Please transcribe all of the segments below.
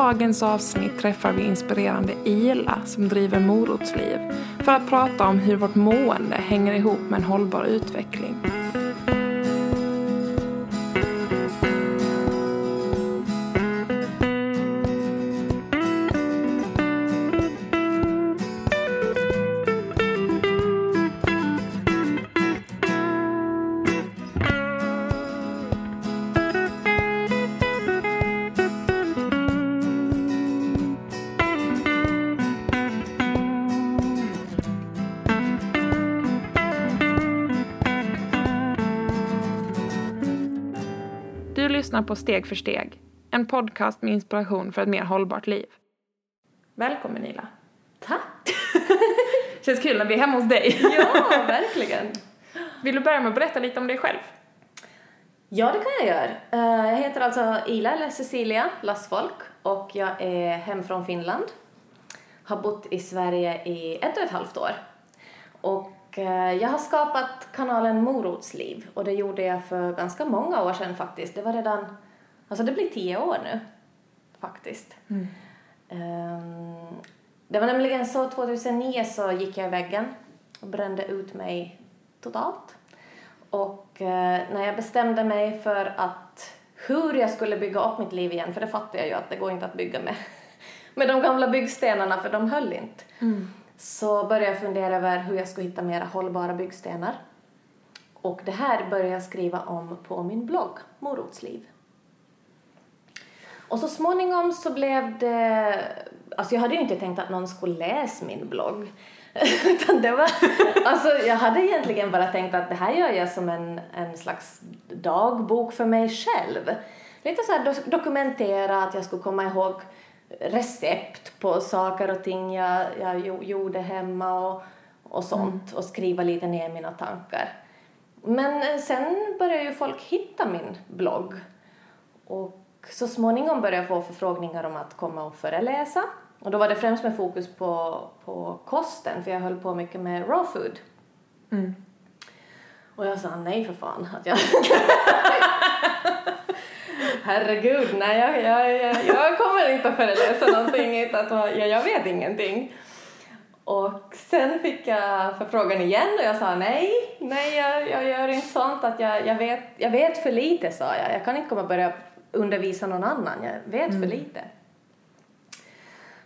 Dagens avsnitt träffar vi inspirerande Ila som driver Morotsliv för att prata om hur vårt mående hänger ihop med en hållbar utveckling. På Steg för steg, en podcast med inspiration för ett mer hållbart liv. Välkommen Ila. Tack! Känns kul när vi är hemma hos dig. Ja, verkligen. Vill du börja med att berätta lite om dig själv? Ja, det kan jag göra. Eh, Jag heter alltså Ila, eller Cecilia Lassfolk, och jag är hem från Finland. Har bott i Sverige i ett och ett halvt år. Och eh, jag har skapat kanalen Morotsliv, och det gjorde jag för ganska många år sedan faktiskt. Det var redan, alltså det blir tio år nu, faktiskt. Ehm, Det var nämligen så 2009 så gick jag i väggen och brände ut mig totalt. Och eh, när jag bestämde mig för att hur jag skulle bygga upp mitt liv igen, för det fattade jag ju att det går inte att bygga med, med de gamla byggstenarna för de höll inte. Så började jag fundera över hur jag skulle hitta mera hållbara byggstenar. Och det här började jag skriva om på min blogg, Morotsliv. Och så småningom så blev det... Alltså jag hade ju inte tänkt att någon skulle läsa min blogg. Utan det var... Alltså jag hade egentligen bara tänkt att det här gör jag som en, en slags dagbok för mig själv. Lite så här dokumentera att jag skulle komma ihåg recept på saker och ting jag, jag jo- gjorde hemma och, och sånt. Och skriva lite ner mina tankar. Men eh, sen började ju folk hitta min blogg. Och så småningom började jag få förfrågningar om att komma och föreläsa. Och då var det främst med fokus på, på kosten, för jag höll på mycket med raw food. Och jag sa nej för fan. Att jag... Herregud, nej jag, jag, jag, jag kommer inte att föreläsa någonting, inte att jag, jag vet ingenting. Och sen fick jag förfrågan igen och jag sa nej, nej jag, jag gör inte sånt att jag, jag, vet, jag vet för lite sa jag. Jag kan inte komma och börja undervisa någon annan, jag vet för lite.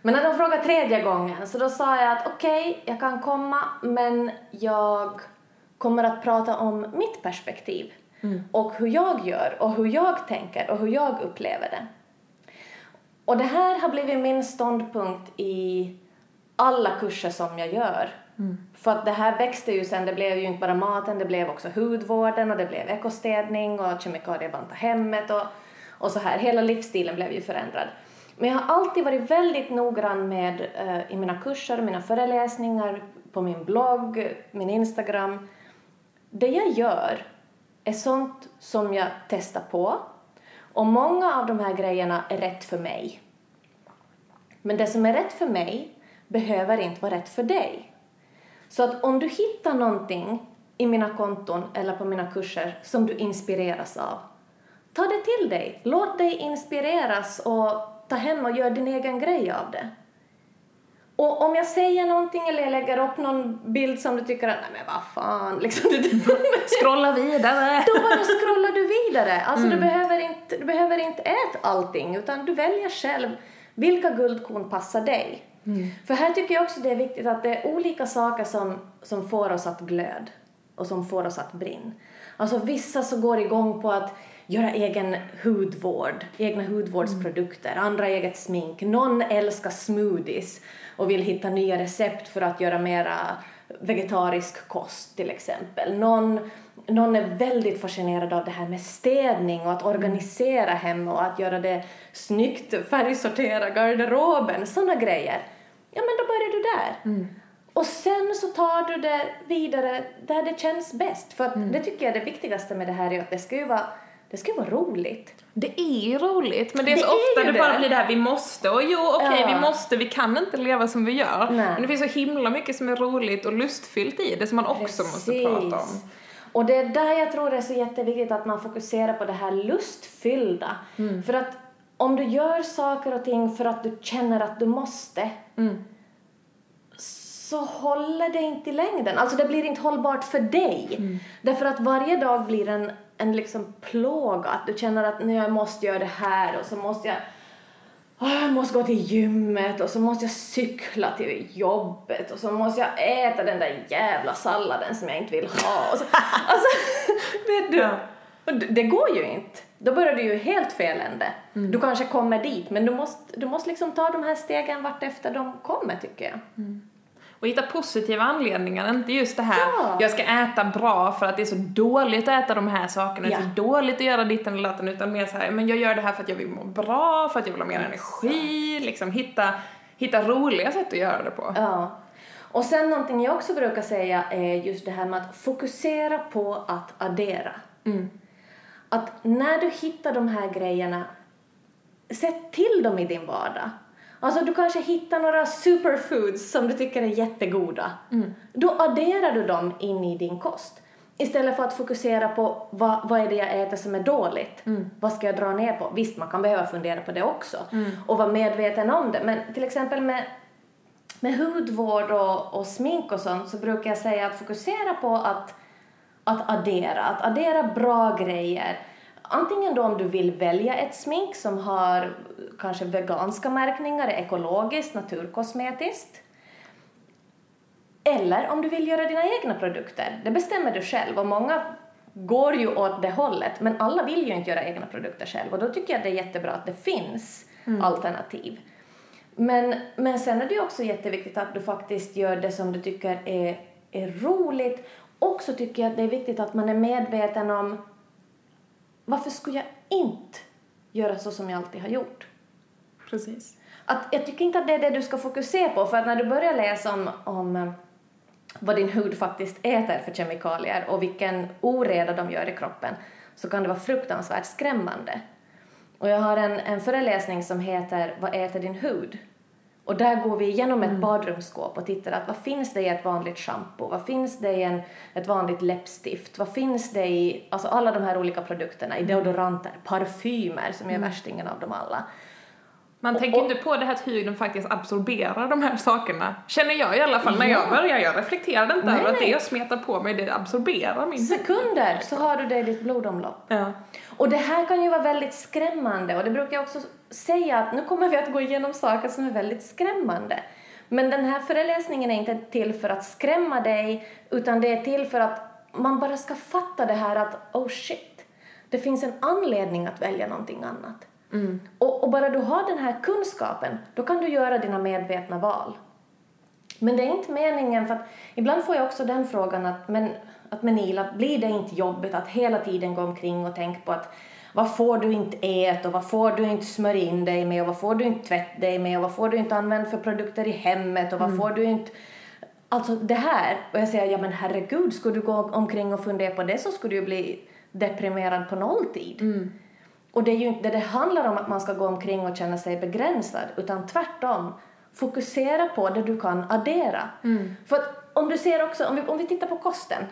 Men när de frågade tredje gången så då sa jag att okej, jag kan komma men jag kommer att prata om mitt perspektiv och hur jag gör och hur jag tänker och hur jag upplever det. Och det här har blivit min ståndpunkt i alla kurser som jag gör. För att det här växte ju sen, det blev ju inte bara maten, det blev också hudvården och det blev ekostädning och kemikaliebanta hemmet och, och så här. Hela livsstilen blev ju förändrad. Men jag har alltid varit väldigt noggrann med eh, i mina kurser, mina föreläsningar, på min blogg, min Instagram. Det jag gör är sånt som jag testar på och många av de här grejerna är rätt för mig. Men det som är rätt för mig behöver inte vara rätt för dig. Så att om du hittar någonting i mina konton eller på mina kurser som du inspireras av, ta det till dig. Låt dig inspireras och ta hem och gör din egen grej av det. Och om jag säger någonting eller jag lägger upp någon bild som du tycker att, nej men vad fan, liksom, du, Scrolla vidare! då bara scrollar du vidare. Alltså du, behöver inte, du behöver inte äta allting utan du väljer själv vilka guldkorn passar dig. För här tycker jag också det är viktigt att det är olika saker som, som får oss att glöd och som får oss att brinna. Alltså vissa så går igång på att göra egen hudvård, egna hudvårdsprodukter, andra eget smink. Någon älskar smoothies och vill hitta nya recept för att göra mera vegetarisk kost till exempel. Någon någon är väldigt fascinerad av det här med städning och att organisera hem och att göra det snyggt, färgsortera garderoben, sådana grejer. Ja, men då börjar du där. Och sen så tar du det vidare där det känns bäst. För att det tycker jag är det viktigaste med det här är att det ska ju vara, det ska vara roligt. Det är ju roligt, men det är Det så är ofta ju det bara det. blir det här vi måste och jo okej Ja. vi måste, vi kan inte leva som vi gör. Nej. Men det finns så himla mycket som är roligt och lustfyllt i det som man också måste prata om. Och det är där jag tror det är så jätteviktigt att man fokuserar på det här lustfyllda. Mm. För att om du gör saker och ting för att du känner att du måste Mm. Så håller det inte i längden. Alltså det blir inte hållbart för dig. Mm. Därför att varje dag blir en, en liksom plåga. Att du känner att nu jag måste göra det här och så måste jag "Åh, jag måste gå till gymmet och så måste jag cykla till jobbet och så måste jag äta den där jävla salladen som jag inte vill ha. Och så, alltså, vet du? Ja. Det- går ju inte. Då börjar du ju helt fel ände. Mm. Du kanske kommer dit, men du måste, du måste liksom ta de här stegen vart efter de kommer, tycker jag. Och hitta positiva anledningar, inte just det här Ja. jag ska äta bra för att det är så dåligt att äta de här sakerna, det Ja. är så dåligt att göra ditten och datten utan mer så här, men jag gör det här för att jag vill må bra, för att jag vill ha mer energi, liksom hitta, hitta roliga sätt att göra det på. Ja. Och sen någonting jag också brukar säga är just det här med att fokusera på att addera. Att när du hittar de här grejerna, sätt till dem i din vardag. Alltså du kanske hittar några superfoods som du tycker är jättegoda. Då adderar du dem in i din kost. Istället för att fokusera på vad, vad är det jag äter som är dåligt. Vad ska jag dra ner på? Visst, man kan behöva fundera på det också. Och vara medveten om det. Men till exempel med med hudvård och, och smink och sånt så brukar jag säga att fokusera på att, att addera, att addera bra grejer. Antingen då om du vill välja ett smink som har kanske veganska märkningar, är ekologiskt, naturkosmetiskt. Eller om du vill göra dina egna produkter. Det bestämmer du själv och många går ju åt det hållet men alla vill ju inte göra egna produkter själv och då tycker jag det är jättebra att det finns alternativ. Men, men sen är det ju också jätteviktigt att du faktiskt gör det som du tycker är, är roligt. Och så tycker jag att det är viktigt att man är medveten om varför skulle jag inte göra så som jag alltid har gjort? Precis. Att, jag tycker inte att det är det du ska fokusera på för att när du börjar läsa om, om eh, vad din hud faktiskt äter för kemikalier och vilken oreda de gör i kroppen så kan det vara fruktansvärt skrämmande. Och jag har en, en föreläsning som heter Vad äter din hud? Och där går vi igenom ett badrumsskåp och tittar att vad finns det i ett vanligt shampoo? Vad finns det i en, ett vanligt läppstift? Vad finns det i alltså alla de här olika produkterna? I deodoranter, parfymer som är värstingen av dem alla. Man Och- tänker och- inte på det här att huden faktiskt absorberar de här sakerna. Känner jag i alla fall när jag börjar. Jag reflekterade inte Nej, över att det jag smetar på mig, det absorberar min Sekunder så har du det i ditt blodomlopp. Ja. Och det här kan ju vara väldigt skrämmande och det brukar jag också säga att nu kommer vi att gå igenom saker som är väldigt skrämmande. Men den här föreläsningen är inte till för att skrämma dig utan det är till för att man bara ska fatta det här att oh shit, det finns en anledning att välja någonting annat. Och, och bara du har den här kunskapen, då kan du göra dina medvetna val. Men det är inte meningen, för att ibland får jag också den frågan att men, att men Ila, blir det inte jobbigt att hela tiden gå omkring och tänka på att vad får du inte äta och vad får du inte smörja in dig med och vad får du inte tvätta dig med och vad får du inte använda för produkter i hemmet och vad får du inte Alltså det här, och jag säger ja men herregud, skulle du gå omkring och fundera på det så skulle du ju bli deprimerad på nolltid. Och det är ju inte det det handlar om att man ska gå omkring och känna sig begränsad, utan tvärtom. Fokusera på det du kan addera. För att om du ser också, om vi, om vi tittar på kosten,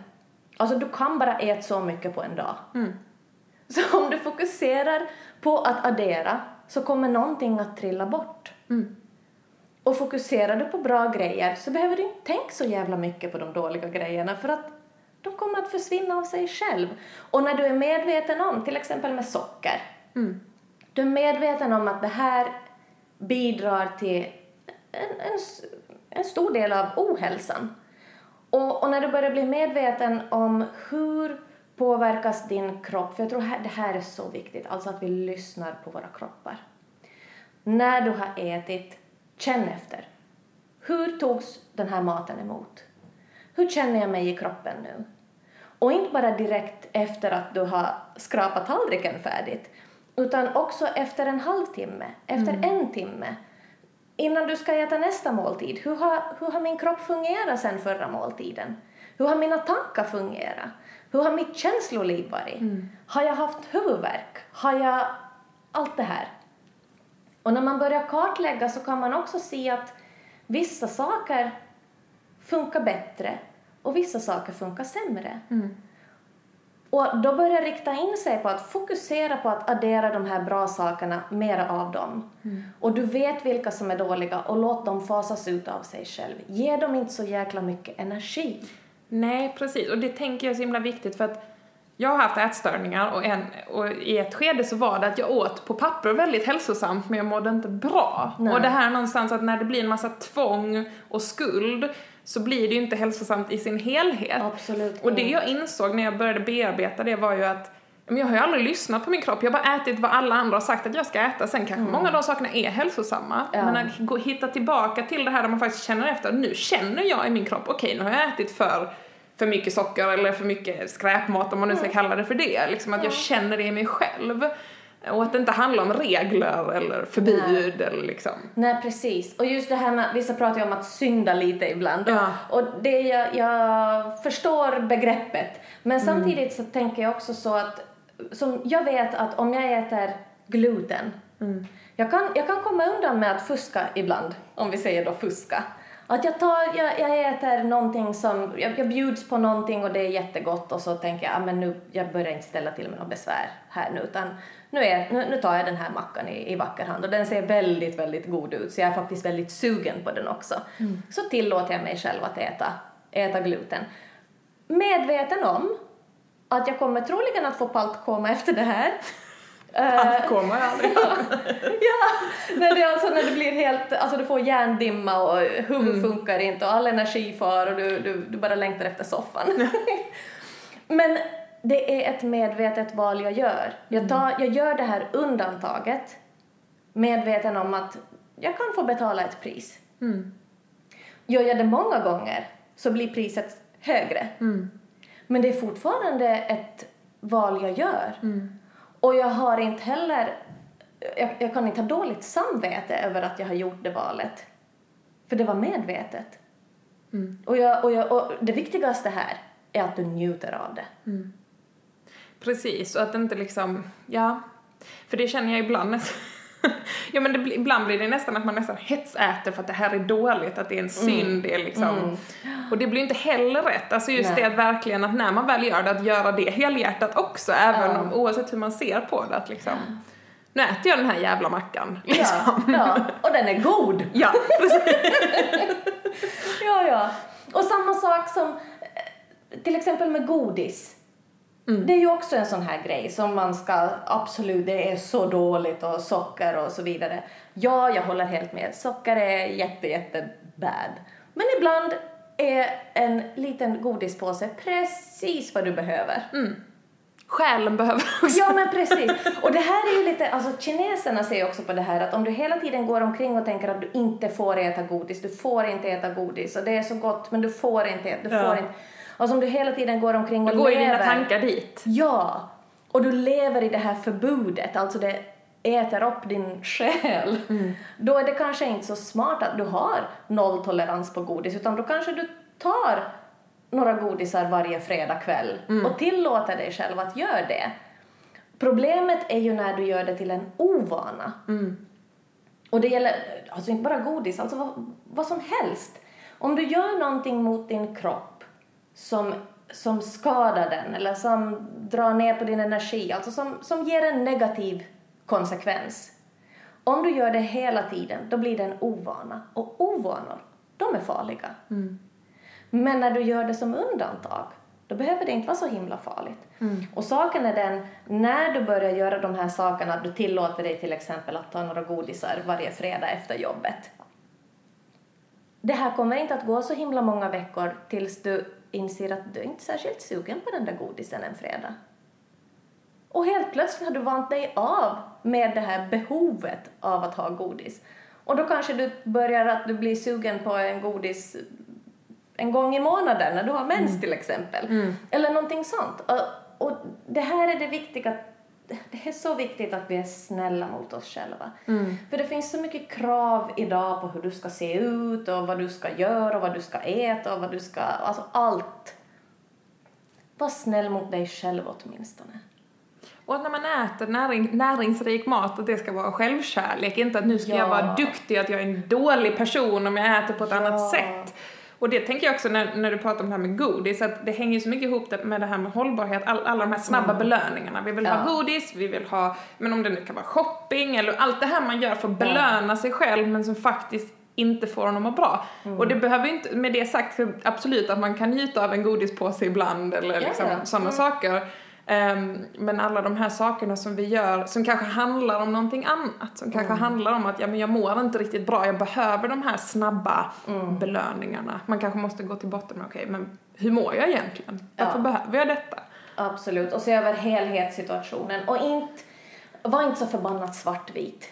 alltså du kan bara äta så mycket på en dag. Så om du fokuserar på att addera så kommer någonting att trilla bort. Och fokuserar du på bra grejer så behöver du inte tänka så jävla mycket på de dåliga grejerna för att de kommer att försvinna av sig själv. Och när du är medveten om, till exempel med socker, du är medveten om att det här bidrar till en, en, en stor del av ohälsan. Och, och när du börjar bli medveten om hur påverkas din kropp, för jag tror här, det här är så viktigt, alltså att vi lyssnar på våra kroppar. När du har ätit, känn efter. Hur togs den här maten emot? Hur känner jag mig i kroppen nu? Och inte bara direkt efter att du har skrapat tallriken färdigt, utan också efter en halvtimme, efter en timme, innan du ska äta nästa måltid. Hur har, hur har min kropp fungerat sen förra måltiden? Hur har mina tankar fungerat? Hur har mitt känsloliv varit? Har jag haft huvudvärk? Har jag allt det här? Och när man börjar kartlägga så kan man också se att vissa saker funkar bättre och vissa saker funkar sämre. Och då börjar rikta in sig på att fokusera på att addera de här bra sakerna, mera av dem. Och du vet vilka som är dåliga och låt dem fasas ut av sig själv. Ge dem inte så jäkla mycket energi. Nej, precis. Och det tänker jag är så himla viktigt för att jag har haft ätstörningar och, en, och i ett skede så var det att jag åt på papper väldigt hälsosamt men jag mådde inte bra. Nej. Och det här någonstans att när det blir en massa tvång och skuld så blir det ju inte hälsosamt i sin helhet. Absolut Och det jag insåg när jag började bearbeta det var ju att men jag har ju aldrig lyssnat på min kropp, jag har bara ätit vad alla andra har sagt att jag ska äta. Sen kanske många av de sakerna är hälsosamma. Ja. Men att gå, hitta tillbaka till det här där man faktiskt känner efter, nu känner jag i min kropp, okej nu har jag ätit för, för mycket socker eller för mycket skräpmat om man nu ska kalla det för det. Liksom att jag känner det i mig själv. Och att det inte handlar om regler eller förbud eller liksom. Nej, precis. Och just det här med, vissa pratar ju om att synda lite ibland. Ja. Och det, jag, jag förstår begreppet. Men Mm. samtidigt så tänker jag också så att, som jag vet att om jag äter gluten, Mm. jag, kan, jag kan komma undan med att fuska ibland, om vi säger då fuska. Att jag, tar, jag, jag äter någonting som, jag, jag bjuds på någonting och det är jättegott och så tänker jag, ah, men nu, jag börjar inte ställa till med något besvär här nu utan nu, är, nu, nu tar jag den här mackan i, i vacker hand och den ser väldigt, väldigt god ut så jag är faktiskt väldigt sugen på den också. Så tillåter jag mig själv att äta, äta gluten. Medveten om att jag kommer troligen att få paltkoma efter det här. Eh, Allt kommer aldrig ja, när det, alltså, när det blir helt, alltså du får hjärndimma och huvud funkar inte och all energi far och du, du, du bara längtar efter soffan. Men det är ett medvetet val jag gör. Jag, tar, jag gör det här undantaget medveten om att jag kan få betala ett pris. Gör jag det många gånger så blir priset högre. Men det är fortfarande ett val jag gör. Och jag har inte heller, jag, jag kan inte ha dåligt samvete över att jag har gjort det valet. För det var medvetet. Och, jag, och, jag, och det viktigaste här är att du njuter av det. Precis, och att det inte liksom, ja. För det känner jag ibland. ja men det, ibland blir det nästan att man nästan hetsäter för att det här är dåligt, att det är en synd, det är liksom. Och det blir inte heller rätt. Alltså just Nej. det att verkligen att när man väl gör det, att göra det helhjärtat också, även Ja. om, oavsett hur man ser på det, att liksom. Nu äter jag den här jävla mackan. Ja, Liksom. ja, och den är god! Ja, precis. Ja, ja. Och samma sak som eh, till exempel med godis. Det är ju också en sån här grej som man ska, absolut, det är så dåligt och socker och så vidare. Ja, jag håller helt med. Socker är jätte, jätte bad. Men ibland är en liten godispåse precis vad du behöver. Själen behöver också. Ja, men precis. Och det här är ju lite, alltså kineserna säger också på det här att om du hela tiden går omkring och tänker att du inte får äta godis, du får inte äta godis och det är så gott men du får inte äta, du Ja. får inte. Alltså om du hela tiden går omkring och Då går ju lever. dina tankar dit. Ja, och du lever i det här förbudet, alltså det äter upp din själ. Då är det kanske inte så smart att du har nolltolerans på godis utan då kanske du tar några godisar varje fredag kväll och tillåter dig själv att göra det. Problemet är ju när du gör det till en ovana. Och det gäller alltså inte bara godis, alltså vad, vad som helst. Om du gör någonting mot din kropp som, som skadar den eller som drar ner på din energi, alltså som, som ger en negativ konsekvens. Om du gör det hela tiden, då blir det en ovana. Och ovanor, de är farliga. Men när du gör det som undantag, då behöver det inte vara så himla farligt. Och saken är den, när du börjar göra de här sakerna, du tillåter dig till exempel att ta några godisar varje fredag efter jobbet. Det här kommer inte att gå så himla många veckor tills du inser att du inte är särskilt sugen på den där godisen en fredag. Och helt plötsligt har du vant dig av med det här behovet av att ha godis. Och då kanske du börjar att du blir sugen på en godis en gång i månaden när du har mens till exempel. Eller någonting sånt. Och, och det här är det viktiga det är så viktigt att vi är snälla mot oss själva. För det finns så mycket krav idag på hur du ska se ut och vad du ska göra och vad du ska äta och vad du ska... Alltså allt. Var snäll mot dig själv åtminstone. Och att när man äter näring, näringsrik mat att det ska vara självkärlek, inte att nu ska Ja. jag vara duktig, att jag är en dålig person om jag äter på ett Ja. annat sätt. Och det tänker jag också när, när du pratar om det här med godis, att det hänger ju så mycket ihop med det här med hållbarhet, all, alla de här snabba belöningarna. Vi vill ha Mm. Ja. godis, vi vill ha, men om det nu kan vara shopping eller allt det här man gör för att belöna sig själv men som faktiskt inte får en att må bra. Mm. Och det behöver inte, med det sagt, absolut att man kan njuta av en godispåse ibland eller Ja, liksom ja. sådana saker. Ehm, men alla de här sakerna som vi gör, som kanske handlar om någonting annat, som Mm. kanske handlar om att ja, men jag mår inte riktigt bra, jag behöver de här snabba Mm. belöningarna. Man kanske måste gå till botten med, okej, men hur mår jag egentligen? Varför Ja. behöver jag detta? Absolut. Och se över helhetssituationen. Och inte, var inte så förbannat svartvit.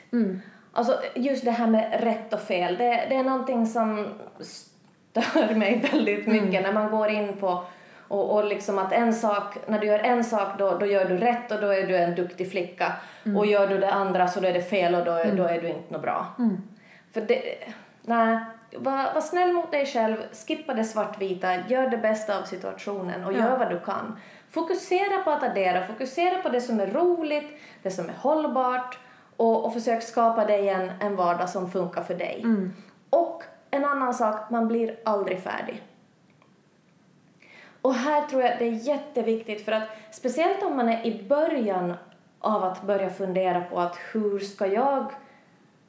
Alltså just det här med rätt och fel, det, det är någonting som stör mig väldigt mycket när man går in på och, och liksom att en sak, när du gör en sak då, då gör du rätt och då är du en duktig flicka. Och gör du det andra så då är det fel och då, är- då är du inte något bra. För det, nej, var, var snäll mot dig själv, skippa det svartvita, gör det bästa av situationen och Ja. gör vad du kan. Fokusera på att addera, fokusera på det som är roligt, det som är hållbart och, och försök skapa dig en, en vardag som funkar för dig. Och en annan sak, man blir aldrig färdig. Och här tror jag det är jätteviktigt för att speciellt om man är i början av att börja fundera på att hur ska jag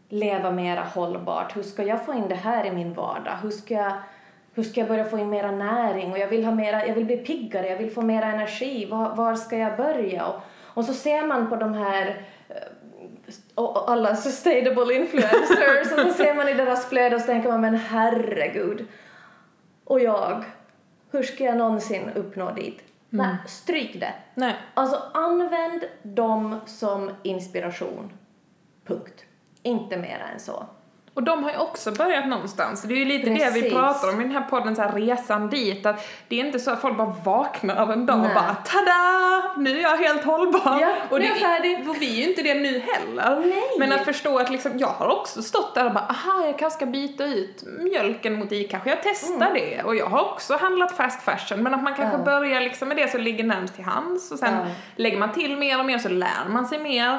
leva mera hållbart? Hur ska jag få in det här i min vardag? Hur ska jag, hur ska jag börja få in mera näring? Och jag vill, ha mera, jag vill bli piggare, jag vill få mera energi. Var, var ska jag börja? Och, och så ser man på de här eh, och alla sustainable influencers och så ser man i deras flöde och så tänker man men herregud. Och jag, hur ska jag någonsin uppnå dit? Nej, stryk det. Nej. Alltså använd dem som inspiration. Punkt. Inte mer än så. Och de har ju också börjat någonstans. Det är ju lite det vi Precis. pratar om i den här podden, så här resan dit. Att det är inte så att folk bara vaknar en dag och Nej. bara tada! Nu är jag helt hållbar. Ja, och är det, färdig. Och vi är ju inte det nu heller. Nej. Men att förstå att liksom, jag har också stått där och bara aha, jag kanske ska byta ut mjölken mot i, kanske jag testar det. Och jag har också handlat fast fashion, men att man kanske Mm. Ja. börjar liksom med det som ligger närmast till hands och sen Ja. lägger man till mer och mer så lär man sig mer.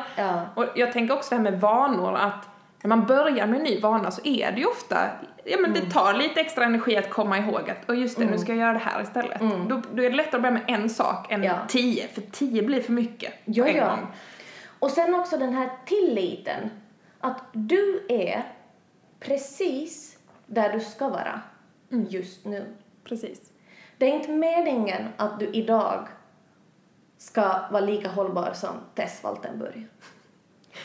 Och jag tänker också det här med vanor, att när man börjar med en ny vana så är det ju ofta, ja men Mm. det tar lite extra energi att komma ihåg att, och just det, nu ska jag göra det här istället. Då, då är det lättare att börja med en sak än Mm. Ja. tio, för tio blir för mycket Ja, en ja. gång. Och sen också den här tilliten. Att du är precis där du ska vara just nu. Precis. Det är inte meningen att du idag ska vara lika hållbar som Tess Waltenburg.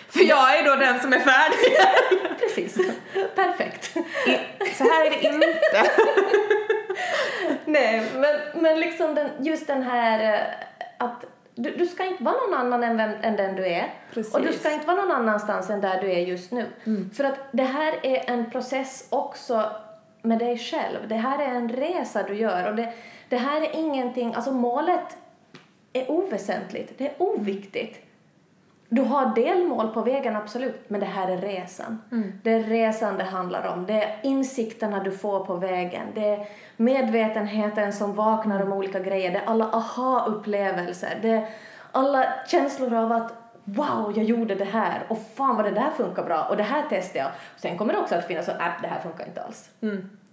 För jag är då den som är färdig. Precis. Perfekt. Så här är det inte. Nej, men, men liksom den, just den här eh, att du, du ska inte vara någon annan än, vem, än den du är. Precis. Och du ska inte vara någon annanstans än där du är just nu. För att det här är en process också med dig själv. Det här är en resa du gör och det, det här är ingenting, alltså målet är oväsentligt, det är oviktigt. Du har delmål på vägen, absolut, men det här är resan. Det är resan det handlar om. Det är insikterna du får på vägen. Det är medvetenheten som vaknar om olika grejer. Det är alla aha-upplevelser. Det är alla känslor av att wow, jag gjorde det här och fan vad det där funkar bra och det här testade jag. Sen kommer det också att finnas så att det här funkar inte alls.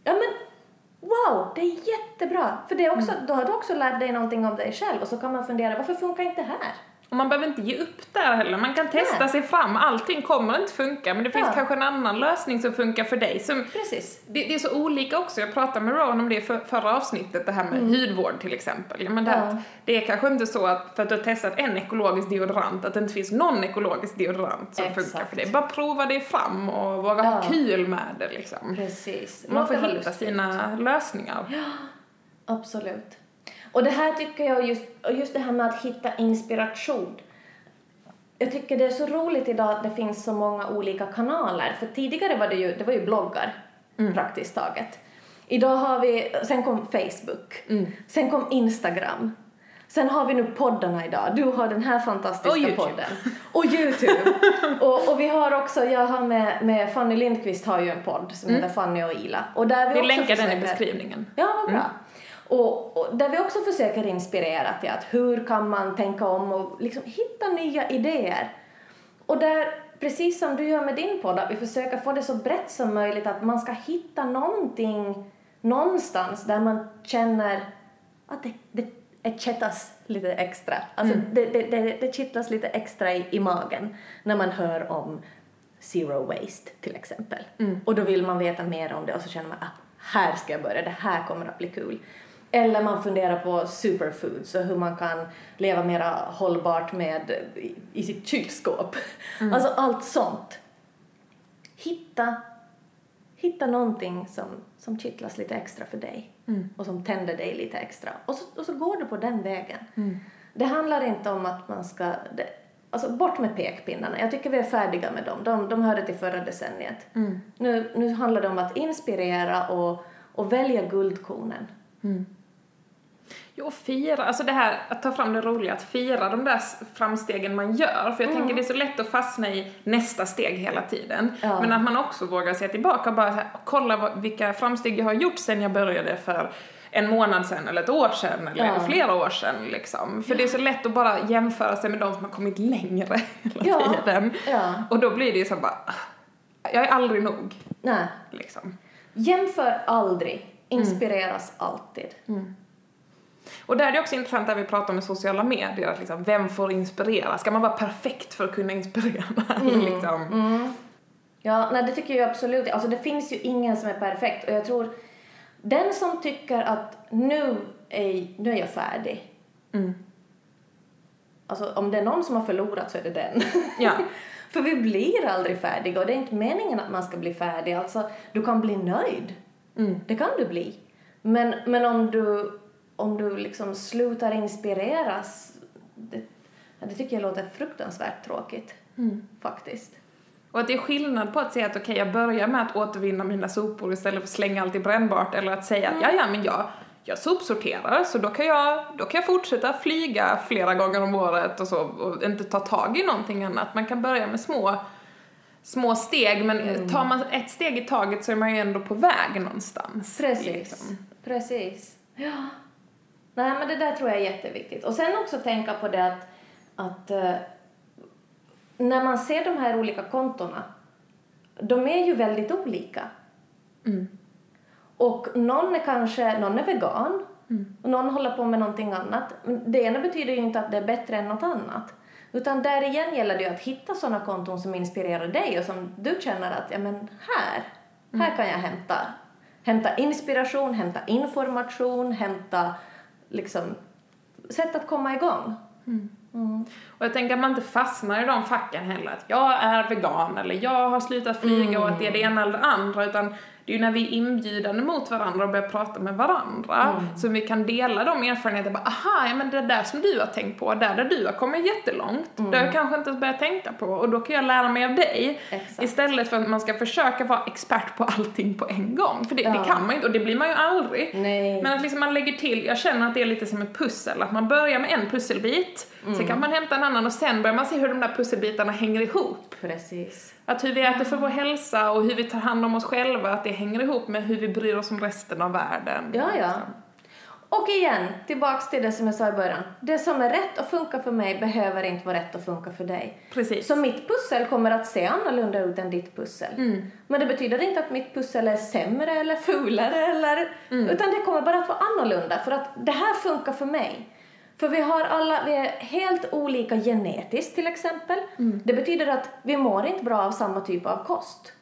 Ja men wow, det är jättebra. För det är också, då har du också lärt dig någonting om dig själv och så kan man fundera varför funkar inte det här? Och man behöver inte ge upp där heller. Man kan testa Nej. sig fram. Allting kommer inte funka, men det finns Ja. kanske en annan lösning som funkar för dig. Som, Precis. det, det är så olika också. Jag pratade med Ron om det i för, förra avsnittet, det här med hudvård till exempel. Ja, men det, Mm. Ja. det är kanske inte så att för att du har testat en ekologisk deodorant, att det inte finns någon ekologisk deodorant som Exakt. funkar för dig. Bara prova dig fram och våga ha Ja. kul med det liksom. Precis. Man får hitta sina lösningar. Absolut. Och det här tycker jag just, och just det här med att hitta inspiration. Jag tycker det är så roligt idag att det finns så många olika kanaler. För tidigare var det ju, det var ju bloggar praktiskt taget. Idag har vi, sen kom Facebook, Mm. sen kom Instagram. Sen har vi nu poddarna idag. Du har den här fantastiska Och podden. Och Youtube. och, och vi har också, jag har med, med Fanny Lindqvist har ju en podd som heter Fanny och Ila. Och där vi, Vi länkar den i försöker- beskrivningen. Ja, vad bra. Och, och där vi också försöker inspirera till att hur kan man tänka om och liksom hitta nya idéer. Och där, precis som du gör med din podd, att vi försöker få det så brett som möjligt, att man ska hitta någonting någonstans där man känner att det, det, det kittlas lite extra. Alltså det, det, det, det kittlas lite extra i, i magen när man hör om zero waste till exempel. Och då vill man veta mer om det och så känner man att här ska jag börja, det här kommer att bli kul. Eller man funderar på superfoods och hur man kan leva mera hållbart med i, sitt kylskåp. Alltså allt sånt. Hitta, hitta någonting som, som kittlas lite extra för dig och som tänder dig lite extra. Och så, och så går du på den vägen. Det handlar inte om att man ska... Det, alltså bort med pekpinnarna. Jag tycker vi är färdiga med dem. De, de hörde till förra decenniet. Nu, nu handlar det om att inspirera och, och välja guldkornen. Jo, fira, alltså det här att ta fram det roliga, att fira de där framstegen man gör. För jag tänker det är så lätt att fastna i nästa steg hela tiden. Ja. Men att man också vågar se tillbaka och bara här, kolla vad, vilka framsteg jag har gjort sen jag började för en månad sedan eller ett år sedan eller Ja. flera år sedan liksom. För det är så lätt att bara jämföra sig med de som har kommit längre hela Ja. tiden. Ja. Och då blir det ju så bara, jag är aldrig nog Nej. liksom. Jämför aldrig. Inspireras alltid. Och där är det också intressant där vi pratar om sociala medier, att liksom, vem får inspirera? Ska man vara perfekt för att kunna inspirera? liksom? Ja, nej det tycker jag absolut. Alltså det finns ju ingen som är perfekt och jag tror den som tycker att nu är, nu är jag färdig. Alltså om det är någon som har förlorat så är det den. Ja. För vi blir aldrig färdiga och det är inte meningen att man ska bli färdig. Alltså du kan bli nöjd. Det kan du bli. Men, men om du, om du liksom slutar inspireras, det, det tycker jag låter fruktansvärt tråkigt. Faktiskt. Och att det är skillnad på att säga att okej, jag börjar med att återvinna mina sopor istället för att slänga allt i brännbart eller att säga att ja, ja, men jag, jag sopsorterar så då kan jag, då kan jag fortsätta flyga flera gånger om året och så och inte ta tag i någonting annat. Man kan börja med små, små steg men tar man ett steg i taget så är man ju ändå på väg någonstans. Precis. Liksom. Precis. Ja. Nej, men det där tror jag är jätteviktigt. Och sen också tänka på det att, att eh, när man ser de här olika kontona, de är ju väldigt olika. Och någon är kanske, någon är vegan och någon håller på med någonting annat. Men Det ena betyder ju inte att det är bättre än något annat. Utan där igen gäller det ju att hitta sådana konton som inspirerar dig och som du känner att, ja men här, här kan jag hämta, hämta inspiration, hämta information, hämta liksom sätt att komma igång. Och jag tänker att man inte fastnar i de facken heller, att jag är vegan eller jag har slutat flyga och att det är det ena eller det andra, utan det är ju när vi är inbjudande mot varandra och börjar prata med varandra som vi kan dela de erfarenheterna, bara aha, ja men det där som du har tänkt på, där där du har kommit jättelångt, det har jag kanske inte ens börjat tänka på. Och då kan jag lära mig av dig. Exakt. istället för att man ska försöka vara expert på allting på en gång, för det, det Ja. kan man ju inte. Och det blir man ju aldrig. Nej. Men att liksom man lägger till, jag känner att det är lite som ett pussel, att man börjar med en pusselbit, sen kan man hämta en annan och sen börjar man se hur de där pusselbitarna hänger ihop. Precis. Att hur vi äter för vår hälsa och hur vi tar hand om oss själva, att det hänger ihop med hur vi bryr oss om resten av världen. Ja, ja. Och igen, tillbaks till det som jag sa i början. Det som är rätt att funka för mig behöver inte vara rätt att funka för dig. Precis. Så mitt pussel kommer att se annorlunda ut än ditt pussel. Men det betyder inte att mitt pussel är sämre eller fulare eller... Utan det kommer bara att vara annorlunda för att det här funkar för mig. För vi har alla, vi är helt olika genetiskt till exempel. Det betyder att vi mår inte bra av samma typ av kost.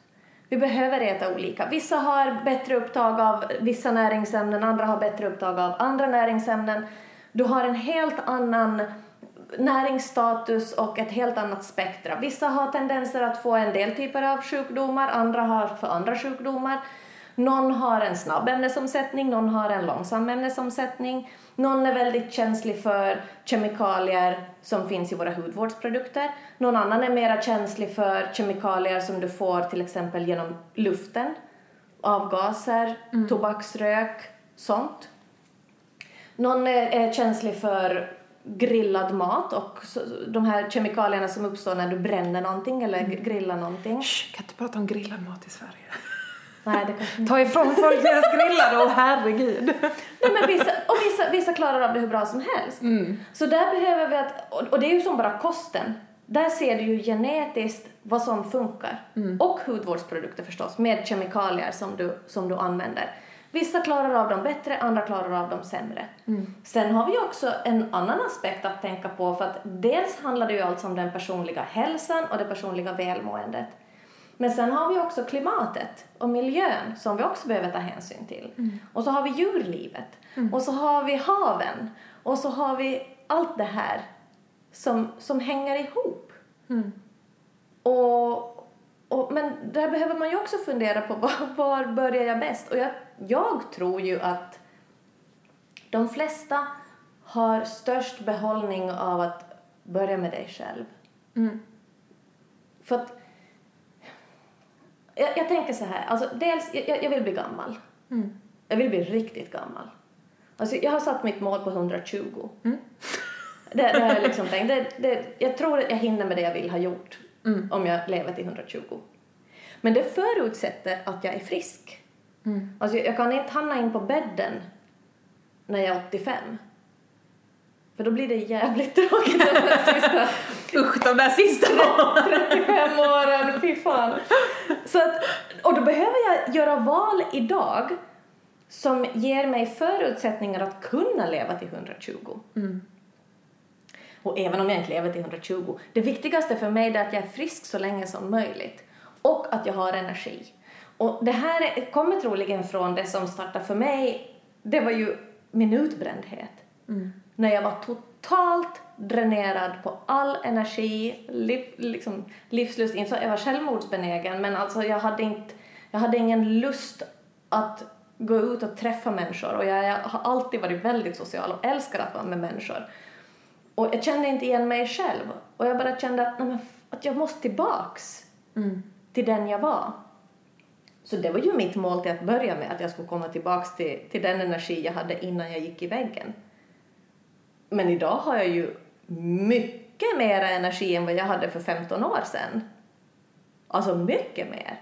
Vi behöver äta olika. Vissa har bättre upptag av vissa näringsämnen, andra har bättre upptag av andra näringsämnen. Du har en helt annan näringsstatus och ett helt annat spektra. Vissa har tendenser att få en del typer av sjukdomar, andra har för andra sjukdomar. Någon har en snabb ämnesomsättning, någon har en långsam ämnesomsättning. Någon är väldigt känslig för kemikalier som finns i våra hudvårdsprodukter. Någon annan är mera känslig för kemikalier som du får till exempel genom luften. avgaser, tobaksrök, sånt. Någon är, känslig för grillad mat och de här kemikalierna som uppstår när du bränner någonting eller grillar någonting. Shh, kan inte prata om grillad mat i Sverige. Nej, det kanske. Ta ifrån folk deras grillade, åh herregud. Nej, men vissa, och vissa, vissa klarar av det hur bra som helst. Så där behöver vi att, och, det är ju som bara kosten. Där ser du ju genetiskt vad som funkar. Och hudvårdsprodukter förstås, med kemikalier som du, som du använder. Vissa klarar av dem bättre, andra klarar av dem sämre. Sen har vi också en annan aspekt att tänka på för att dels handlar det ju alltså om den personliga hälsan och det personliga välmåendet. Men sen har vi också klimatet och miljön som vi också behöver ta hänsyn till. Och så har vi djurlivet. Och så har vi haven. Och så har vi allt det här som, som hänger ihop. Och, och, men där behöver man ju också fundera på var, var börjar jag bäst? Och jag, jag tror ju att de flesta har störst behållning av att börja med dig själv. För att jag, jag tänker så här, alltså dels, jag, jag vill bli gammal. Jag vill bli riktigt gammal. Alltså jag har satt mitt mål på 120. Det, det har jag liksom tänkt. Det, det, jag tror att jag hinner med det jag vill ha gjort om jag lever till 120. Men det förutsätter att jag är frisk. Alltså jag, jag kan inte hamna in på bädden när jag är 85. För då blir det jävligt tråkigt de där sista Usch, de där sista 35 åren, fy fan. Så att, och då behöver jag göra val idag som ger mig förutsättningar att kunna leva till 120. Och även om jag inte lever till 120, det viktigaste för mig är att jag är frisk så länge som möjligt och att jag har energi. Och det här är- kommer troligen från det som startade för mig, det var ju min utbrändhet. När jag var totalt dränerad på all energi, liv, liksom, livslust. Inte så jag var självmordsbenägen, men alltså jag hade, inte, jag hade ingen lust att gå ut och träffa människor. Och jag, jag har alltid varit väldigt social och älskar att vara med människor. Och jag kände inte igen mig själv. Och jag bara kände att, men, att jag måste tillbaks till den jag var. Så det var ju mitt mål till att börja med, att jag skulle komma tillbaks till, till den energi jag hade innan jag gick i väggen. Men idag har jag ju mycket mer energi än vad jag hade för 15 år sedan. Alltså mycket mer.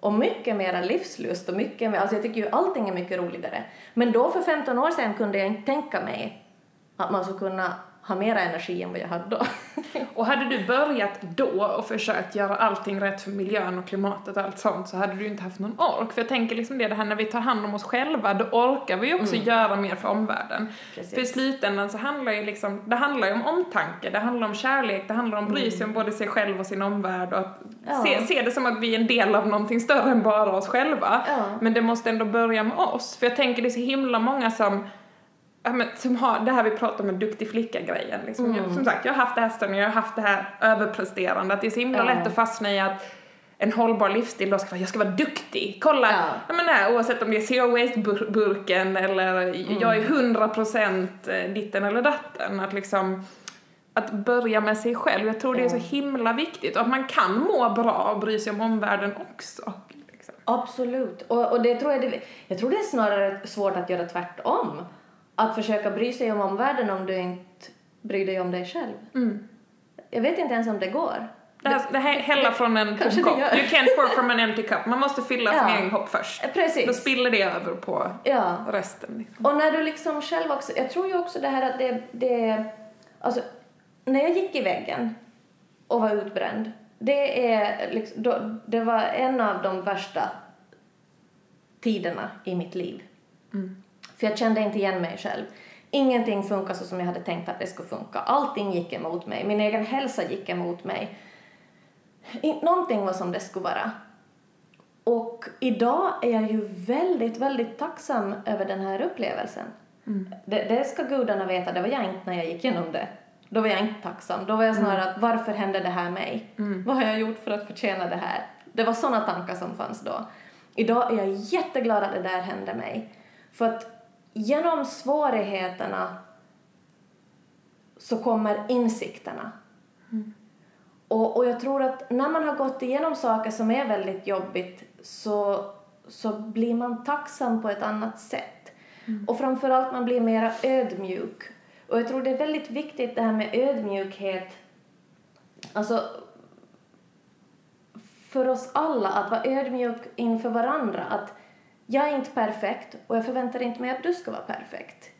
Och mycket mer livslust och mycket mer, alltså jag tycker ju allting är mycket roligare. Men då för 15 år sedan kunde jag inte tänka mig att man skulle kunna ha mer energi än vad jag hade då. Och hade du börjat då och försökt göra allting rätt för miljön och klimatet och allt sånt så hade du inte haft någon ork. För jag tänker liksom det, det här när vi tar hand om oss själva, då orkar vi ju också göra mer för omvärlden. Precis. För i slutändan så handlar ju liksom, det handlar ju om omtanke, det handlar om kärlek, det handlar om bry sig om både sig själv och sin omvärld och att Ja. se, se det som att vi är en del av någonting större än bara oss själva. Ja. Men det måste ändå börja med oss. För jag tänker det är så himla många som Ja, men, som har det här vi pratar om med duktig flicka-grejen. Liksom. Mm. Jag, som sagt, jag har haft det här stället, jag har haft det här överpresterande. Att det är så himla Ja. lätt att fastna i att en hållbar livsstil då ska vara, jag ska vara duktig. Kolla, Ja. ja. men oavsett om det är zero waste-burken eller Mm. jag är 100% ditten eller datten. Att liksom att börja med sig själv. Jag tror det är så himla viktigt. Och att man kan må bra och bry sig om omvärlden också. Liksom. Absolut. Och, och det tror jag, det, jag tror det är snarare svårt att göra tvärtom. Att försöka bry sig om omvärlden om du inte bryr dig om dig själv. Jag vet inte ens om det går. Det här, det här hälla från en tom kopp. You can't pour from an empty cup. Man måste fylla Ja. sin egen kopp först. Eh, Precis. Då spiller det över på Ja. resten. Liksom. Och när du liksom själv också, jag tror ju också det här att det, det alltså när jag gick i väggen och var utbränd, det är liksom, då, det var en av de värsta tiderna i mitt liv. För jag kände inte igen mig själv. Ingenting funkade så som jag hade tänkt att det skulle funka. Allting gick emot mig. Min egen hälsa gick emot mig. Någonting var som det skulle vara. Och idag är jag ju väldigt, väldigt tacksam över den här upplevelsen. Det, det ska gudarna veta, det var jag inte när jag gick igenom det. Då var jag inte tacksam. Då var jag snarare att varför hände det här mig? Vad har jag gjort för att förtjäna det här? Det var sådana tankar som fanns då. Idag är jag jätteglad att det där hände mig. För att genom svårigheterna så kommer insikterna. Och, och jag tror att när man har gått igenom saker som är väldigt jobbigt så så blir man tacksam på ett annat sätt. Och framförallt man blir mera ödmjuk. Och jag tror det är väldigt viktigt det här med ödmjukhet. Alltså för oss alla att vara ödmjuk inför varandra. Att jag är inte perfekt och jag förväntar inte mig att du ska vara perfekt.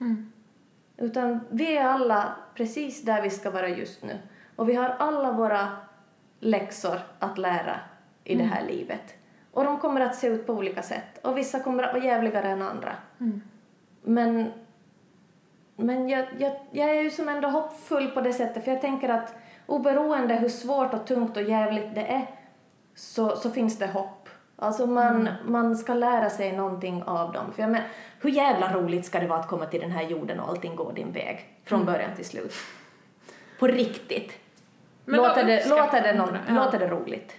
Utan vi är alla precis där vi ska vara just nu. Och vi har alla våra läxor att lära i det här livet. Och de kommer att se ut på olika sätt. Och vissa kommer att vara jävligare än andra. Men, men jag, jag, jag är ju som ändå hoppfull på det sättet. För jag tänker att oberoende hur svårt och tungt och jävligt det är så, så finns det hopp. Alltså man, man ska lära sig någonting av dem. För jag men, hur jävla roligt ska det vara att komma till den här jorden och allting går din väg från början till slut? På riktigt. Men låter, det, låter, det någon, ja. låter det roligt?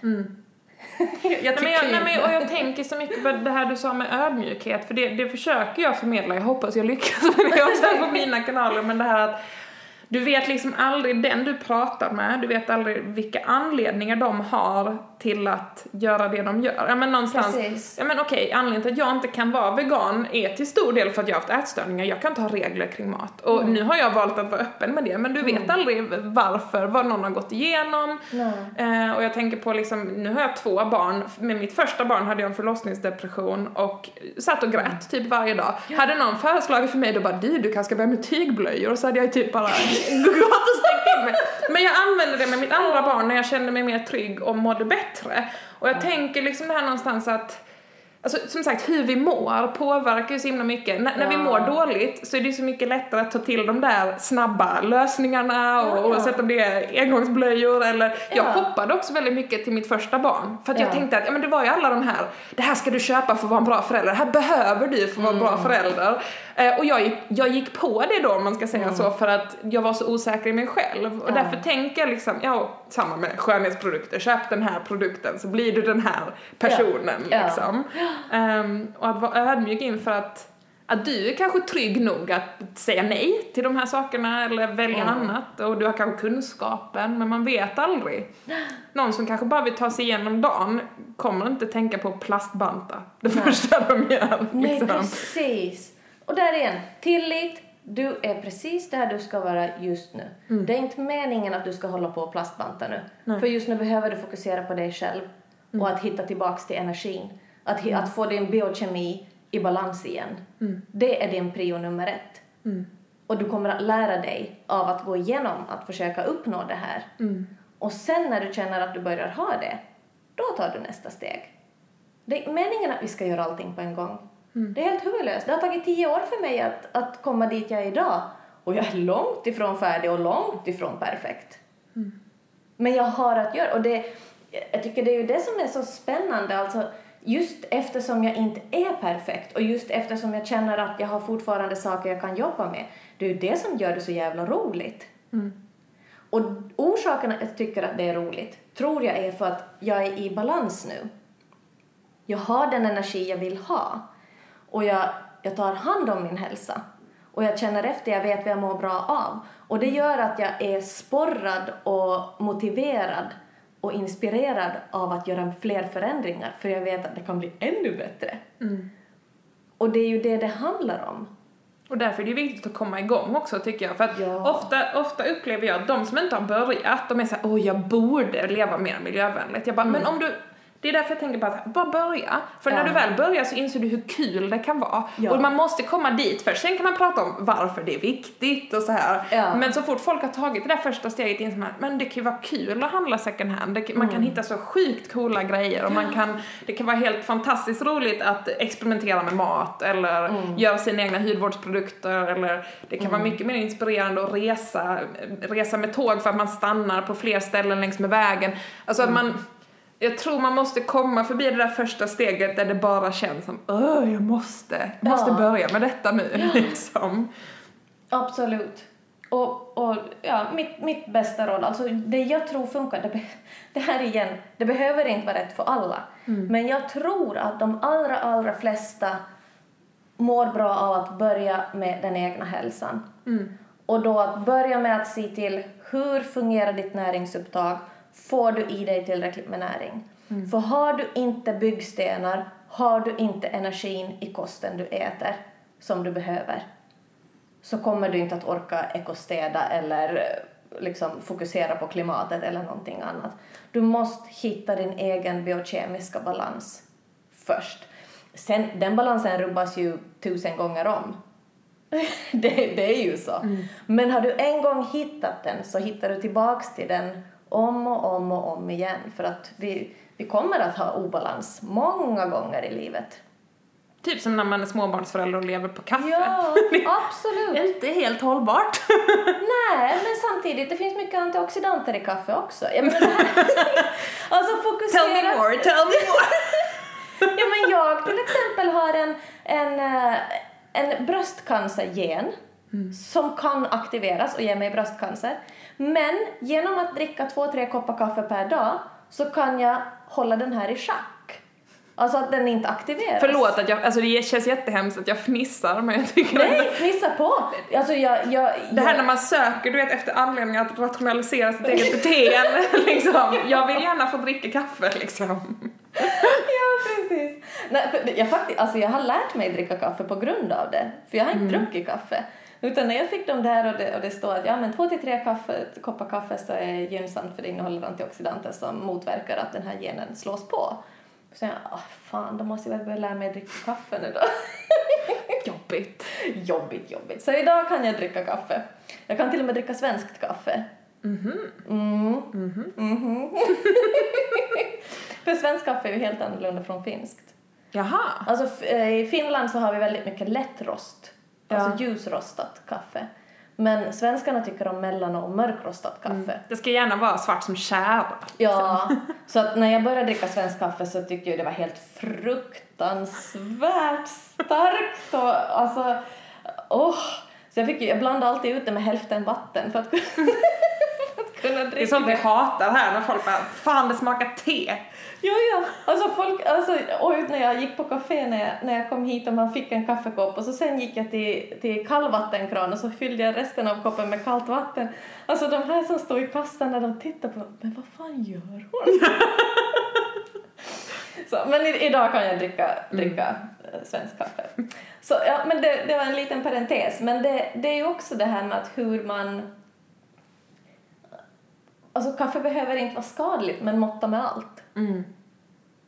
jag Nej, men jag, nej, men, och jag tänker så mycket på det här du sa med ödmjukhet, för det, det försöker jag förmedla, jag hoppas jag lyckas med det också på mina kanaler, men det här att du vet liksom aldrig den du pratar med, du vet aldrig vilka anledningar de har till att göra det de gör. Ja men någonstans, Precis. ja men okej, anledningen till att jag inte kan vara vegan är till stor del för att jag har haft ätstörningar, jag kan inte ha regler kring mat. Och Mm. nu har jag valt att vara öppen med det, men du vet aldrig varför, vad någon har gått igenom. Eh, och jag tänker på liksom, nu har jag två barn, med mitt första barn hade jag en förlossningsdepression och satt och grät typ varje dag. Hade någon föreslagit för mig då bara du, du kanske ska börja med tygblöjor och så hade jag typ bara gått och stängt in mig. Men jag använde det med mitt andra barn när jag kände mig mer trygg och mådde bättre. Och jag tänker liksom det här någonstans att Alltså som sagt, hur vi mår påverkar ju så himla mycket. N- när vi Ja. mår dåligt så är det ju så mycket lättare att ta till de där snabba lösningarna och, Ja, oavsett om det är engångsblöjor eller... Jag Ja. hoppade också väldigt mycket till mitt första barn. För att jag Ja. tänkte att ja, men det var ju alla de här, det här ska du köpa för att vara en bra förälder, det här behöver du för att vara en Mm. bra förälder. Eh, och jag gick, jag gick på det då om man ska säga så för att jag var så osäker i mig själv. Och Mm. Därför tänker jag liksom, ja samma med skönhetsprodukter, köp den här produkten så blir du den här personen liksom. Ehm, och att vara ödmjuk inför att, att du är kanske trygg nog att säga nej till de här sakerna eller välja Mm. annat och du har kanske kunskapen men man vet aldrig. Någon som kanske bara vill ta sig igenom dagen kommer inte tänka på plastbanta det första de gör. Nej, liksom. precis. Och där igen, tillit. Du är precis där du ska vara just nu. Mm. Det är inte meningen att du ska hålla på och plastbanta nu. För just nu behöver du fokusera på dig själv Mm. och att hitta tillbaks till energin. Att, hi- att få din biokemi i balans igen. Mm. Det är din prio nummer ett. Och du kommer att lära dig av att gå igenom att försöka uppnå det här. Mm. Och sen när du känner att du börjar ha det, då tar du nästa steg. Det är meningen att vi ska göra allting på en gång. Det är helt huvudlöst. Det har tagit tio år för mig att, att komma dit jag är idag. Och jag är långt ifrån färdig och långt ifrån perfekt. Men jag har att göra. Och det, jag tycker det är ju det som är så spännande. Alltså, just eftersom jag inte är perfekt och just eftersom jag känner att jag har fortfarande saker jag kan jobba med. Det är ju det som gör det så jävla roligt. Och orsaken att jag tycker att det är roligt tror jag är för att jag är i balans nu. Jag har den energi jag vill ha. Och jag, jag tar hand om min hälsa. Och jag känner efter, jag vet vad jag mår bra av. Och det gör att jag är sporrad och motiverad och inspirerad av att göra fler förändringar. För jag vet att det kan bli ännu bättre. Och det är ju det det handlar om. Och därför är det viktigt att komma igång också tycker jag. För att Ja. ofta, ofta upplever jag att de som inte har börjat, de är såhär, åh jag borde leva mer miljövänligt. Jag bara, men om du, det är därför jag tänker på att bara börja. För när Ja. du väl börjar så inser du hur kul det kan vara. Ja. Och man måste komma dit först, sen kan man prata om varför det är viktigt och så här. Ja. Men så fort folk har tagit det där första steget inser man, men det kan ju vara kul att handla second hand. Det, man kan hitta så sjukt coola grejer och man kan, det kan vara helt fantastiskt roligt att experimentera med mat eller göra sina egna hudvårdsprodukter eller det kan vara mycket mer inspirerande att resa, resa med tåg för att man stannar på fler ställen längs med vägen. Alltså att man, jag tror man måste komma förbi det där första steget där det bara känns som öh, jag måste, jag måste Ja. börja med detta nu liksom. Absolut. Och, och ja, mitt, mitt bästa råd, alltså det jag tror funkar, det, det här igen, det behöver inte vara rätt för alla. Men jag tror att de allra, allra flesta mår bra av att börja med den egna hälsan. Och då att börja med att se till hur fungerar ditt näringsupptag? Får du i dig tillräckligt med näring? För har du inte byggstenar, har du inte energin i kosten du äter som du behöver så kommer du inte att orka ekostäda eller eh, liksom fokusera på klimatet eller någonting annat. Du måste hitta din egen biokemiska balans först. Sen, den balansen rubbas ju tusen gånger om. det, det är ju så. Mm. Men har du en gång hittat den så hittar du tillbaks till den om och om och om igen för att vi, vi kommer att ha obalans många gånger i livet. Typ som när man är småbarnsförälder och lever på kaffe. Ja, absolut. inte helt hållbart. Nej, men samtidigt, det finns mycket antioxidanter i kaffe också. Jag menar, alltså fokusera... Tell me more, tell me more. ja, men jag till exempel har en, en, eh, en bröstcancergen mm. som kan aktiveras och ge mig bröstcancer. Men genom att dricka två, tre koppar kaffe per dag så kan jag hålla den här i schack. Alltså att den inte aktiveras. Förlåt att jag, alltså det känns jättehemskt att jag fnissar men jag tycker Nej, det... fnissa på! Alltså jag, jag, det här när man söker du vet efter anledningar att rationalisera sitt eget beteende liksom. Jag vill gärna få dricka kaffe liksom. ja precis. Nej, jag, faktiskt, alltså jag har lärt mig dricka kaffe på grund av det. För jag har inte mm. druckit kaffe. Utan när jag fick dem där och det, och det står att ja, men två till tre kaffe, koppar kaffe så är gynnsamt för det innehåller antioxidanter som motverkar att den här genen slås på. Så jag, oh, fan, då måste jag väl börja lära mig att dricka kaffe nu då. jobbigt. Jobbigt, jobbigt. Så idag kan jag dricka kaffe. Jag kan till och med dricka svenskt kaffe. Mhm. Mm. Mhm. Mhm. För svenskt kaffe är ju helt annorlunda från finskt. Jaha. Alltså eh, i Finland så har vi väldigt mycket lättrost. Ja. Alltså ljusrostat kaffe. Men svenskarna tycker om mellan och mörkrostat kaffe. Mm. Det ska gärna vara svart som tjära. Ja, så att när jag började dricka svenskt kaffe så tyckte jag det var helt fruktansvärt starkt och alltså, åh. Oh. Så jag, fick, jag blandade alltid ut det med hälften vatten för att, för att kunna dricka det. är sånt vi hatar här när folk bara, fan det smakar te. Ja, ja. Alltså folk, alltså, oj, när jag gick på café när jag, när jag kom hit och man fick en kaffekopp och så sen gick jag till, till kallvattenkran och så fyllde jag resten av koppen med kallt vatten. Alltså de här som står i kassan när de tittar på men vad fan gör hon? så, men i, idag kan jag dricka, dricka mm. svensk kaffe. Så ja, men det, det var en liten parentes. Men det, det är ju också det här med att hur man Alltså kaffe behöver inte vara skadligt men måtta med allt. Mm.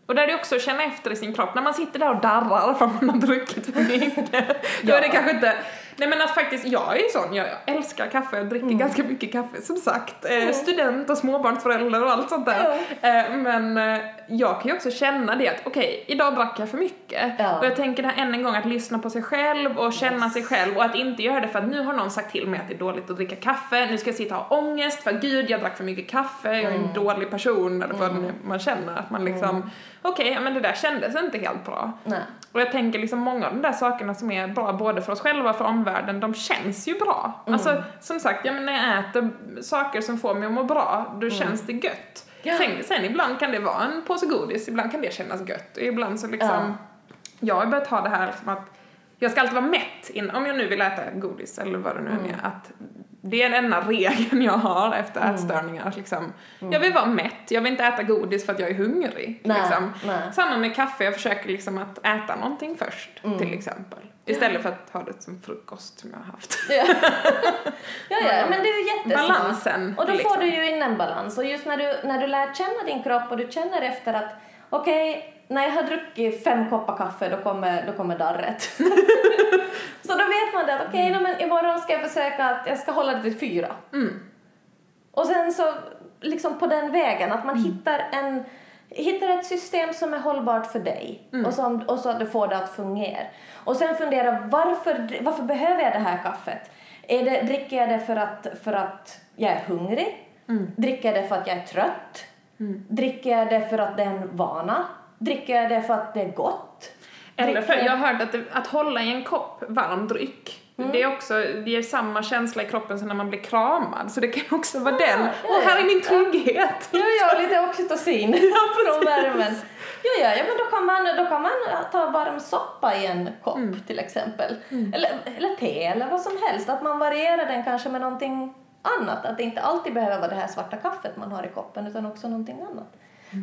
Och där är det också att känna efter i sin kropp, när man sitter där och darrar för att man har druckit för mycket. Då är det kanske inte Nej men att faktiskt, jag är ju sån, jag älskar kaffe, jag dricker mm. ganska mycket kaffe som sagt. Eh, mm. Student och småbarnsförälder och allt sånt där. Mm. Eh, men eh, jag kan ju också känna det att okej, okay, idag drack jag för mycket. Ja. Och jag tänker det här än en gång, att lyssna på sig själv och känna yes. sig själv och att inte göra det för att nu har någon sagt till mig att det är dåligt att dricka kaffe, nu ska jag sitta och ha ångest för gud jag drack för mycket kaffe, jag är en mm. dålig person eller vad mm. man känner. Att man liksom, mm. okej, okay, men det där kändes inte helt bra. Nej. Och jag tänker liksom många av de där sakerna som är bra både för oss själva och för omvärlden, de känns ju bra. Mm. Alltså som sagt, ja, men när jag äter saker som får mig att må bra, då mm. känns det gött. Ja. Sen, sen, ibland kan det vara en påse godis, ibland kan det kännas gött. Och ibland så liksom, ja. jag har börjat ha det här liksom att jag ska alltid vara mätt in, om jag nu vill äta godis eller vad det nu mm. är, att det är den enda regeln jag har efter mm. ätstörningar. Liksom. Mm. Jag vill vara mätt, jag vill inte äta godis för att jag är hungrig. Nej, liksom. nej. Samma med kaffe, jag försöker liksom att äta någonting först mm. till exempel. Istället för att ha det som frukost som jag har haft. Ja, ja, ja men det är ju jättesmart. Balansen. Och då liksom. får du ju in en balans. Och just när du, när du lär känna din kropp och du känner efter att okej, okay, när jag har druckit fem koppar kaffe då kommer, då kommer darret. så då vet man det att okej, okay, mm. imorgon ska jag försöka att jag ska hålla det till fyra. Mm. Och sen så liksom på den vägen att man mm. hittar en hittar ett system som är hållbart för dig mm. och, som, och så att du får det att fungera. Och sen fundera varför, varför behöver jag det här kaffet? Är det, dricker jag det för att, för att jag är hungrig? Mm. Dricker jag det för att jag är trött? Mm. Dricker jag det för att det är en vana? Dricker jag det för att det är gott? Eller för, jag har hört att, det, att hålla i en kopp varm dryck Mm. Det, är också, det ger samma känsla i kroppen som när man blir kramad, så det kan också vara ja, den. Åh, här är min trygghet! Ja, ja, lite oxytocin ja, från värmen. Ja, ja, ja, men då kan man, då kan man ta varm soppa i en kopp mm. till exempel. Mm. Eller, eller te eller vad som helst, att man varierar den kanske med någonting annat. Att det inte alltid behöver vara det här svarta kaffet man har i koppen utan också någonting annat.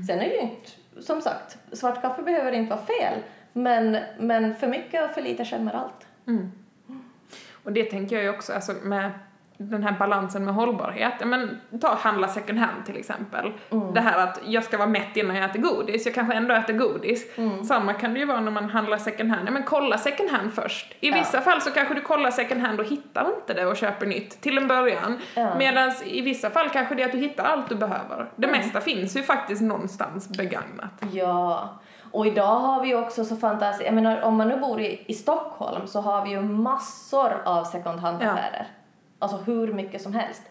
Sen är det ju inte, som sagt, svart kaffe behöver inte vara fel. Men, men för mycket och för lite skämmer allt. Och det tänker jag ju också, alltså med den här balansen med hållbarhet. Men ta handla second hand till exempel. Det här att jag ska vara mätt innan jag äter godis, jag kanske ändå äter godis. Samma kan det ju vara när man handlar second hand. Men kolla second hand först. I Ja. vissa fall så kanske du kollar second hand och hittar inte det och köper nytt till en början. Ja. Medan i vissa fall kanske det är att du hittar allt du behöver. Det mesta finns ju faktiskt någonstans begagnat. Ja, och idag har vi också så fantastiskt, jag menar om man nu bor i, i Stockholm så har vi ju massor av second hand-affärer. Alltså hur mycket som helst.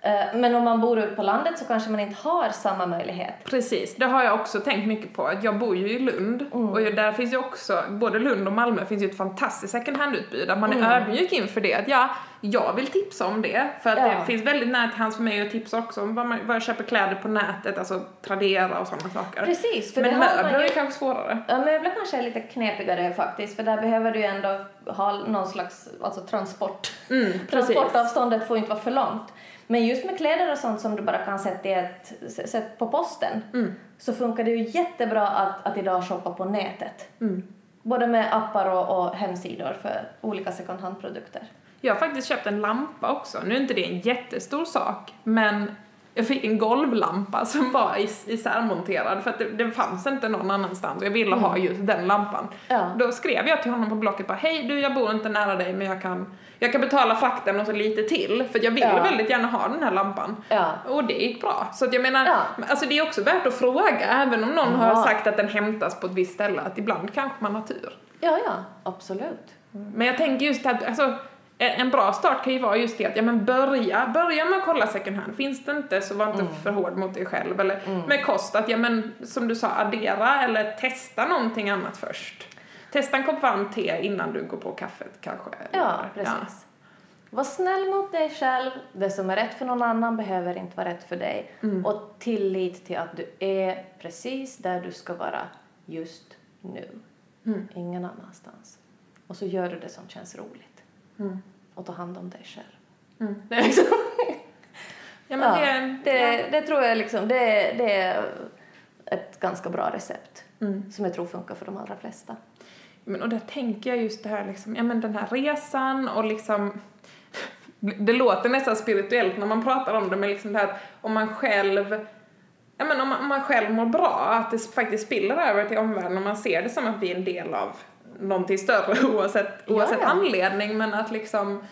Eh, Men om man bor ute på landet så kanske man inte har samma möjlighet. Precis, det har jag också tänkt mycket på. Jag bor ju i Lund och ju- där finns ju också, både Lund och Malmö finns ju ett fantastiskt second hand-utbud där man är ödmjuk inför det. Att ja, jag vill tipsa om det för att Ja. det finns väldigt nära till hands för mig att tipsa också om vad, man, vad jag köper kläder på nätet, alltså Tradera och sådana saker. Precis, för Men möbler ju- är kanske svårare. Ja, möbler kanske är lite knepigare faktiskt, för där behöver du ju ändå ha någon slags alltså transport. Mm. Transportavståndet får inte vara för långt. Men just med kläder och sånt som du bara kan sätta, ett, sätta på posten Mm. så funkar det ju jättebra att, att idag shoppa på nätet. Mm. Både med appar och, och hemsidor för olika second hand-produkter. Jag har faktiskt köpt en lampa också. Nu är inte det en jättestor sak, men jag fick en golvlampa som var is- isärmonterad för att det, det fanns inte någon annanstans och jag ville ha just den lampan. Ja. Då skrev jag till honom på Blocket bara hej du jag bor inte nära dig men jag kan, jag kan betala frakten och så lite till för jag vill Ja. väldigt gärna ha den här lampan. Ja. Och det gick bra. Så att jag menar, alltså det är också värt att fråga även om någon har sagt att den hämtas på ett visst ställe att ibland kanske man har tur. Ja, ja, absolut. Men jag tänker just att alltså, en bra start kan ju vara just det att ja, men börja, börja med att kolla second hand. Finns det inte så var inte för hård mot dig själv. Eller med kost att ja, men, som du sa addera eller testa någonting annat först. Testa en kopp varmt te innan du går på kaffet kanske. Ja, Eller- precis. Var snäll mot dig själv. Det som är rätt för någon annan behöver inte vara rätt för dig. Och tillit till att du är precis där du ska vara just nu. Ingen annanstans. Och så gör du det som känns roligt. Mm. Och ta hand om dig själv. Mm. Det, är liksom, Ja, men ja, det, det, det tror jag liksom, det, det är ett ganska bra recept. Mm. Som jag tror funkar för de allra flesta. Men, och där tänker jag just det här liksom, ja men den här resan och liksom det låter nästan spirituellt när man pratar om det men liksom det här om man själv ja men om man, om man själv mår bra att det faktiskt spiller över till omvärlden och man ser det som att vi är en del av någonting större oavsett, Ja, oavsett ja. anledning men att liksom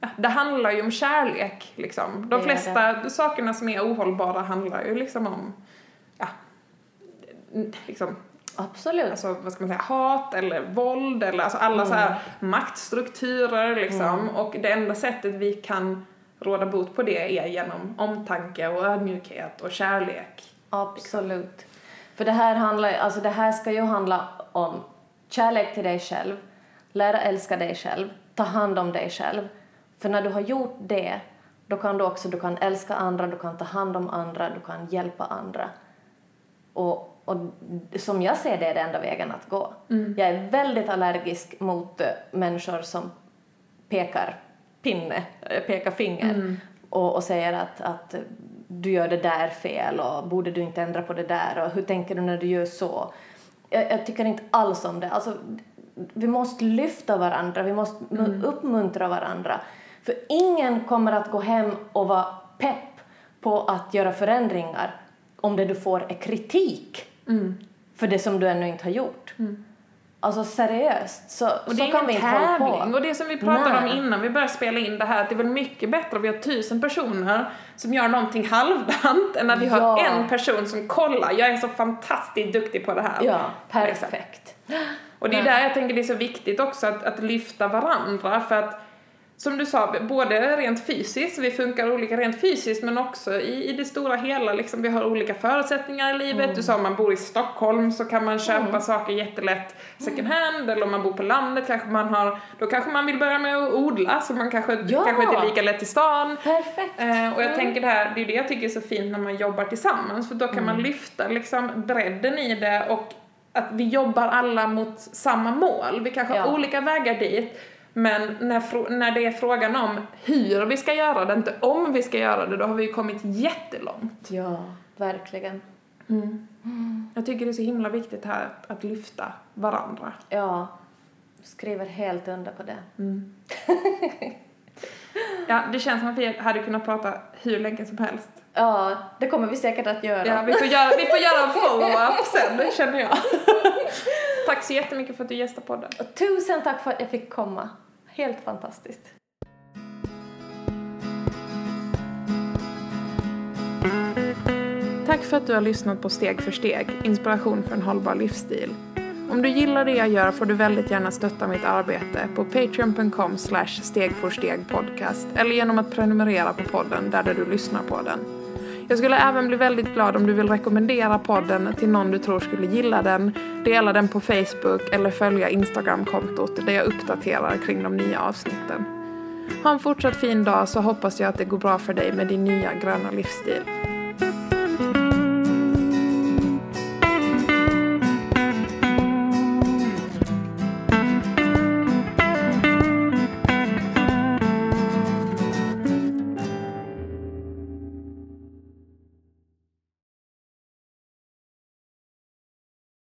ja, det handlar ju om kärlek liksom. De flesta sakerna som är ohållbara handlar ju liksom om ja, liksom Absolut. alltså, vad ska man säga, hat eller våld eller alltså alla så här maktstrukturer liksom. Och det enda sättet vi kan råda bot på det är genom omtanke och ödmjukhet och kärlek. Absolut. För det här, handlar, alltså det här ska ju handla om kärlek till dig själv, lära älska dig själv, ta hand om dig själv. För när du har gjort det, då kan du också du kan älska andra, du kan ta hand om andra, du kan hjälpa andra. Och, och som jag ser det är det enda vägen att gå. Jag är väldigt allergisk mot eh, människor som pekar pinne, eh, pekar finger och, och säger att, att eh, du gör det där fel och borde du inte ändra på det där och hur tänker du när du gör så? Jag, jag tycker inte alls om det. Alltså, vi måste lyfta varandra, vi måste mu- uppmuntra varandra. För ingen kommer att gå hem och vara pepp på att göra förändringar om det du får är kritik för det som du ännu inte har gjort. Alltså seriöst, så, Och det så är kan vi inte hålla tävling. på. Och det som vi pratade Nej. om innan vi började spela in det här, att det är väl mycket bättre att vi har tusen personer som gör någonting halvdant än att vi har Ja. en person som kollar, jag är så fantastiskt duktig på det här. Ja, Liksom. perfekt. Och det är Nej. där jag tänker det är så viktigt också att, att lyfta varandra för att som du sa, både rent fysiskt, vi funkar olika rent fysiskt men också i, i det stora hela, liksom, vi har olika förutsättningar i livet. Du sa om man bor i Stockholm så kan man köpa saker jättelätt second hand eller om man bor på landet kanske man har, då kanske man vill börja med att odla så man kanske, Ja. kanske inte är lika lätt i stan. Perfekt. Eh, och jag Mm. tänker det här, det är det jag tycker är så fint när man jobbar tillsammans för då kan Mm. man lyfta liksom bredden i det och att vi jobbar alla mot samma mål. Vi kanske har Ja. olika vägar dit men när, när det är frågan om hur vi ska göra det, inte om vi ska göra det, då har vi ju kommit jättelångt. Ja, verkligen. Jag tycker det är så himla viktigt här att, att lyfta varandra. Ja, skriver helt under på det. Ja, det känns som att vi hade kunnat prata hur länge som helst. Ja, det kommer vi säkert att göra. Ja, vi får göra, vi får göra en follow-up sen, känner jag. Tack så jättemycket för att du gästade podden. Och tusen tack för att jag fick komma. Helt fantastiskt. Tack för att du har lyssnat på Steg för steg, inspiration för en hållbar livsstil. Om du gillar det jag gör får du väldigt gärna stötta mitt arbete på patreon.com steg podcast eller genom att prenumerera på podden där du lyssnar på den. Jag skulle även bli väldigt glad om du vill rekommendera podden till någon du tror skulle gilla den, dela den på Facebook eller följa Instagram-kontot där jag uppdaterar kring de nya avsnitten. Ha en fortsatt fin dag så hoppas jag att det går bra för dig med din nya gröna livsstil.